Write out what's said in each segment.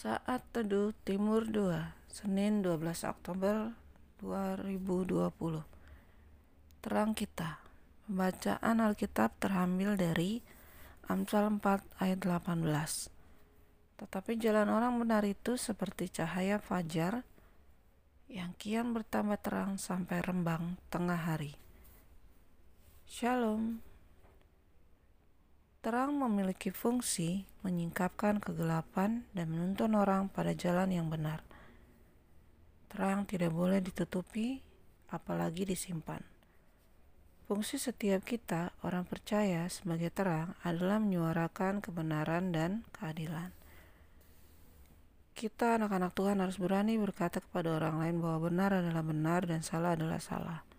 Saat Teduh Timur 2 Senin 12 Oktober 2020 Terang kita Pembacaan Alkitab terambil dari Amsal 4 ayat 18 Tetapi jalan orang benar itu seperti cahaya fajar yang kian bertambah terang sampai rembang tengah hari. Shalom. Terang memiliki fungsi menyingkapkan kegelapan dan menuntun orang pada jalan yang benar. Terang tidak boleh ditutupi, apalagi disimpan. Fungsi setiap kita, orang percaya, sebagai terang adalah menyuarakan kebenaran dan keadilan. Kita, anak-anak Tuhan, harus berani berkata kepada orang lain bahwa benar adalah benar dan salah adalah salah.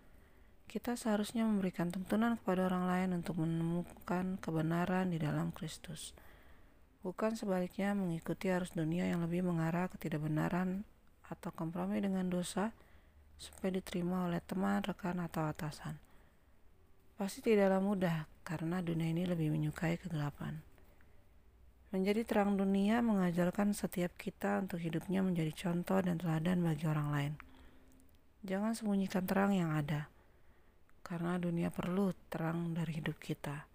Kita seharusnya memberikan tuntunan kepada orang lain untuk menemukan kebenaran di dalam Kristus, bukan sebaliknya mengikuti arus dunia yang lebih mengarah ketidakbenaran atau kompromi dengan dosa supaya diterima oleh teman, rekan, atau atasan. Pasti tidaklah mudah karena dunia ini lebih menyukai kegelapan. Menjadi terang dunia mengajarkan setiap kita untuk hidupnya menjadi contoh dan teladan bagi orang lain. Jangan sembunyikan terang yang ada, karena dunia perlu terang dari hidup kita.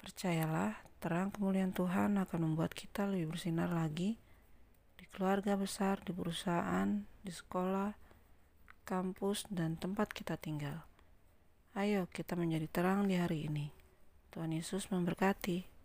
Percayalah, terang kemuliaan Tuhan akan membuat kita lebih bersinar lagi di keluarga besar, di perusahaan, di sekolah, kampus, dan tempat kita tinggal. Ayo kita menjadi terang di hari ini. Tuhan Yesus memberkati.